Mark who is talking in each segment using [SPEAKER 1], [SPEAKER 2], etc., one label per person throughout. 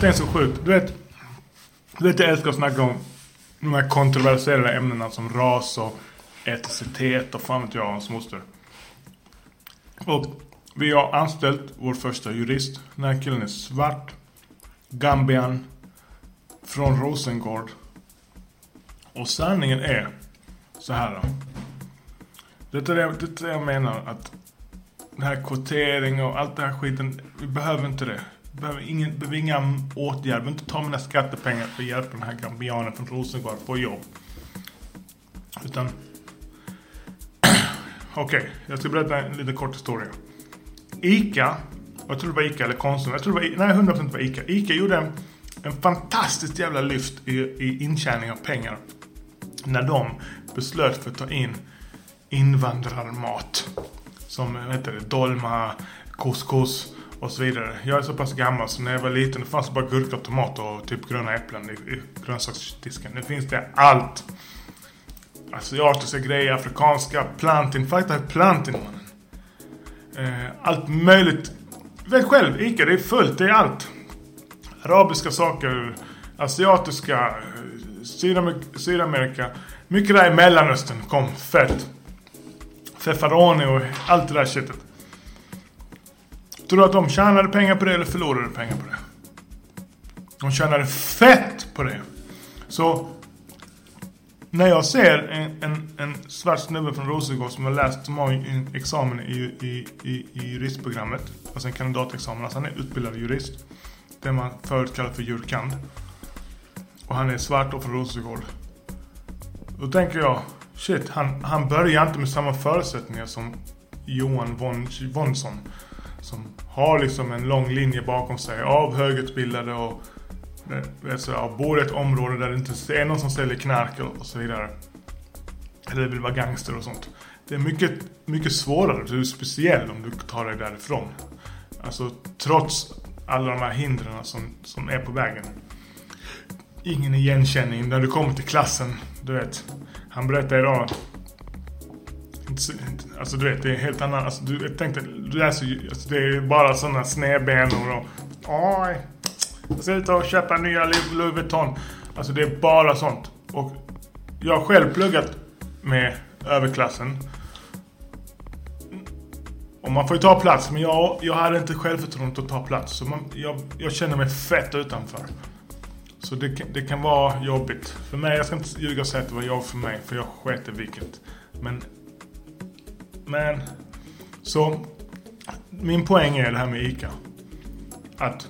[SPEAKER 1] det är så sjukt. Du vet, du vet jag älskar att snacka om de här kontroversiella ämnena som ras och etnicitet och fan vet jag, hans moster. Och vi har anställt vår första jurist. Den här killen är svart. Gambian. Från Rosengård. Och sanningen är så här då. Det är det, är det jag menar att den här kvotering och allt det här skiten. Vi behöver inte det. Behöver, ingen, behöver inga åtgärder. Behöver inte ta mina skattepengar för att hjälpa den här gambianen från Rosengård få jobb. Utan... Okej, okay, jag ska berätta en liten kort historia. Ica, jag tror det var Ica eller Konsum, jag tror det var, nej 100% var Ica. Ica gjorde en, en fantastiskt jävla lyft i, i intjäning av pengar. När de beslöt för att ta in invandrarmat. Som, vad heter det, dolma, couscous och så vidare. Jag är så pass gammal så när jag var liten det fanns bara gurka tomater och typ gröna äpplen i, i grönsaksdisken. Nu finns det allt. Alltså, asiatiska grejer, afrikanska, planting. Fakta plantin mannen. Eh, allt möjligt. Vet själv, Ica det är fullt, det är allt. Arabiska saker, asiatiska, eh, Sydamerika, Sydamerika. Mycket där i Mellanöstern kom fett. Fefaroni och allt det där shitet. Tror du att de tjänade pengar på det eller förlorade pengar på det? De tjänade fett på det. Så när jag ser en, en, en svart snubbe från Rosengård som har läst som har en examen i, i, i, i juristprogrammet. Alltså en kandidatexamen. Alltså han är utbildad jurist. Det man förut kallade för jurkand. Och han är svart och från Rosengård. Då tänker jag, shit, han, han börjar inte med samma förutsättningar som Johan von, Vonsson. Som har liksom en lång linje bakom sig av högutbildade och eh, alltså, bor i ett område där det inte är någon som säljer knark och så vidare. Eller vill vara gangster och sånt. Det är mycket, mycket svårare. Du är speciell om du tar dig därifrån. Alltså trots alla de här hindren som, som är på vägen. Ingen igenkänning när du kommer till klassen. Du vet. Han berättade idag. Alltså du vet, det är helt annan. Alltså, du, jag tänkte, alltså, det är bara sådana snedbenor och... Oj, jag ska ut och köpa nya Louis Vuitton. Alltså det är bara sånt. Och jag har själv pluggat med överklassen. Och man får ju ta plats, men jag, jag hade inte självförtroendet att ta plats. Så man, jag, jag känner mig fett utanför. Så det, det kan vara jobbigt. För mig, jag ska inte ljuga och säga att det var jobbigt för mig, för jag sket i vilket. Men... Men... Så... Min poäng är det här med ICA. Att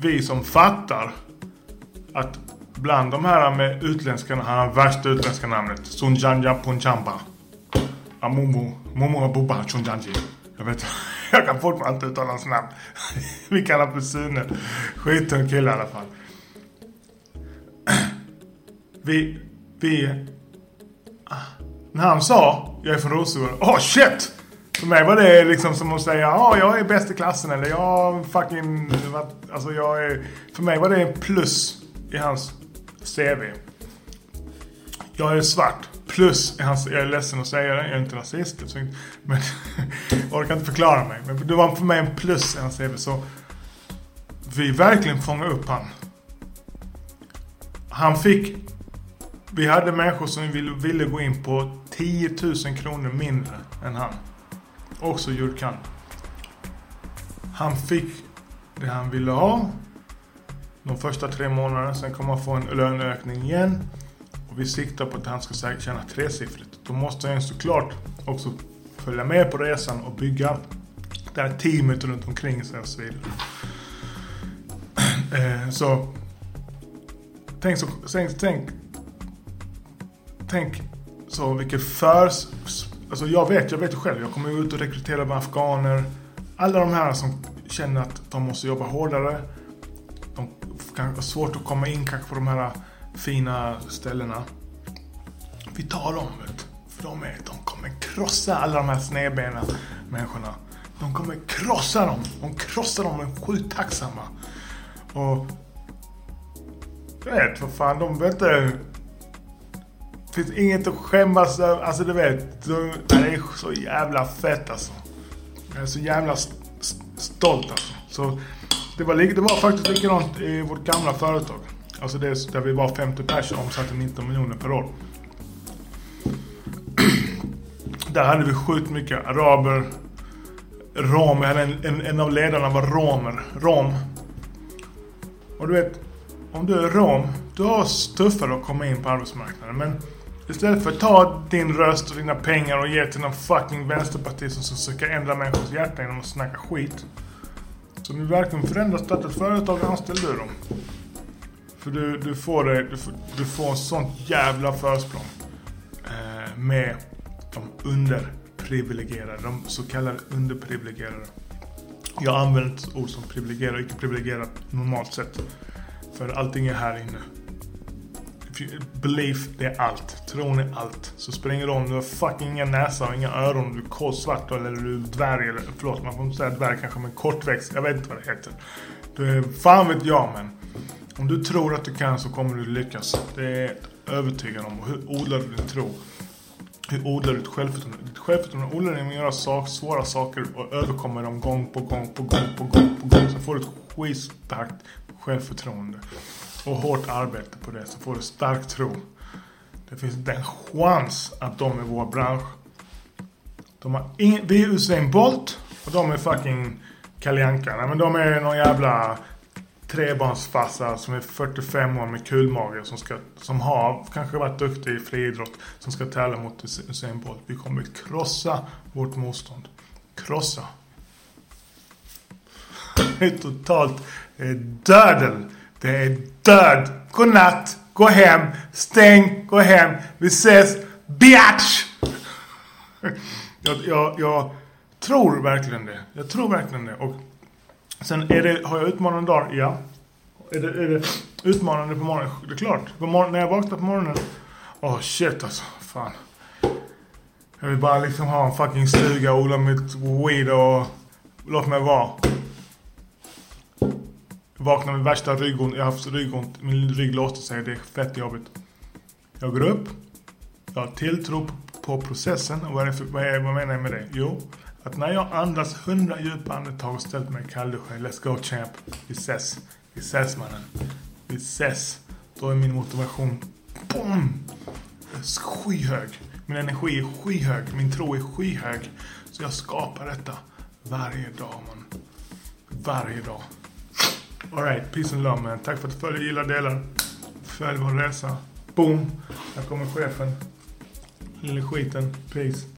[SPEAKER 1] vi som fattar att bland de här med utländska, han har värsta utländska namnet. Sunjanja Punchamba. Amumu, Momo Abuba Chunjanji. Jag vet jag kan fortfarande inte uttala hans namn. vi kallar för Sune. Skittung kille i alla fall. Vi, vi... Ah, när han sa, jag är från Rosengård. Oh shit! För mig var det liksom som att säga ja, jag är bäst i klassen eller jag fucking... Alltså jag är... För mig var det en plus i hans CV. Jag är svart. Plus i hans... Jag är ledsen att säga det, jag är inte rasist. Men jag orkar inte förklara mig. Men det var för mig en plus i hans CV. Så vi verkligen fångade upp han. Han fick... Vi hade människor som ville, ville gå in på 10 000 kronor mindre än han. Också Jurkan. Han fick det han ville ha. De första tre månaderna. Sen kommer han få en löneökning igen. Och vi siktar på att han ska tjäna tresiffrigt. Då måste han såklart också följa med på resan och bygga det här teamet runt omkring sig och så vidare. Eh, så tänk så, tänk, tänk, tänk så vilket för, Alltså jag vet, jag vet själv. Jag kommer ut och rekrytera med afghaner. Alla de här som känner att de måste jobba hårdare. De kan ha svårt att komma in kanske på de här fina ställena. Vi tar dem vet För de, är, de kommer krossa alla de här snedbena människorna. De kommer krossa dem. De krossar dem, de är sjukt tacksamma. Och... Jag vet, vad fan, de vet inte finns inget att skämmas över. Alltså du vet. Det är så jävla fett alltså. Jag är så jävla stolt alltså. Så Det var, det var faktiskt likadant i vårt gamla företag. Alltså det där vi var 50 personer och omsatte 19 miljoner per år. Där hade vi sjukt mycket araber, rom. En, en, en av ledarna var romer. Rom. Och du vet, om du är rom, du har tuffare att komma in på arbetsmarknaden. Men istället för att ta din röst och dina pengar och ge till någon fucking vänsterpartist som ska försöka ändra människors hjärta genom att snacka skit. Så om du verkligen förändrar, starta ett företag, anställ du dem. För du, du, får det, du, får, du får en sånt jävla försprång. Eh, med de underprivilegierade, de så kallade underprivilegierade. Jag använder inte ord som privilegierad och icke privilegierad normalt sett. För allting är här inne. Belief, det är allt. Tron är allt. Så spelar ingen roll om du har fucking inga näsa och inga öron, du är kolsvart eller du är dvärg eller förlåt, man får inte säga dvärg kanske men kortväxt. Jag vet inte vad det heter. Du är, fan vet jag men. Om du tror att du kan så kommer du lyckas. Det är jag övertygad om. Och hur odlar du din tro? Hur odlar du ditt självförtroende? Ditt självförtroende odlar du genom att göra sak, svåra saker och överkomma dem gång på gång på gång på gång på gång. Så får du ett skitstarkt självförtroende. Och hårt arbete på det så får du stark tro. Det finns inte en chans att de i vår bransch. De har ingen, vi är Usain Bolt och de är fucking Kalle Anka. Men de är någon jävla trebarnsfarsa som är 45 år med kulmage som, ska, som har kanske varit duktig i friidrott som ska tävla mot Usain Bolt. Vi kommer krossa vårt motstånd. Krossa. Det är totalt eh, dödel. Det är död. Godnatt. Gå hem. Stäng. Gå hem. Vi ses. Biatch! Jag, jag, jag tror verkligen det. Jag tror verkligen det. Och Sen är det, har jag utmanande dagar? Ja. Är det, är det utmanande på morgonen? Det är klart. På morgon, när jag vaknar på morgonen. Åh oh, shit alltså. Fan. Jag vill bara liksom ha en fucking stuga, och odla mitt weed och låt mig vara. Vaknar med värsta ryggont. Jag har haft ryggont. Min rygg låste sig. Det är fett jobbigt. Jag går upp. Jag har tilltro på processen. Och vad, är för, vad, är, vad menar jag med det? Jo, att när jag andas hundra djupa andetag och ställt mig i kallduschen. Let's go champ. Vi ses. Vi ses mannen. Vi ses. Då är min motivation boom! Skyhög. Min energi är skyhög. Min tro är skyhög. Så jag skapar detta varje dag man. Varje dag. Alright, peace and love man. Tack för att du följer, gillar, delar. Följ vår resa. Boom! Här kommer chefen. Lille skiten. Peace.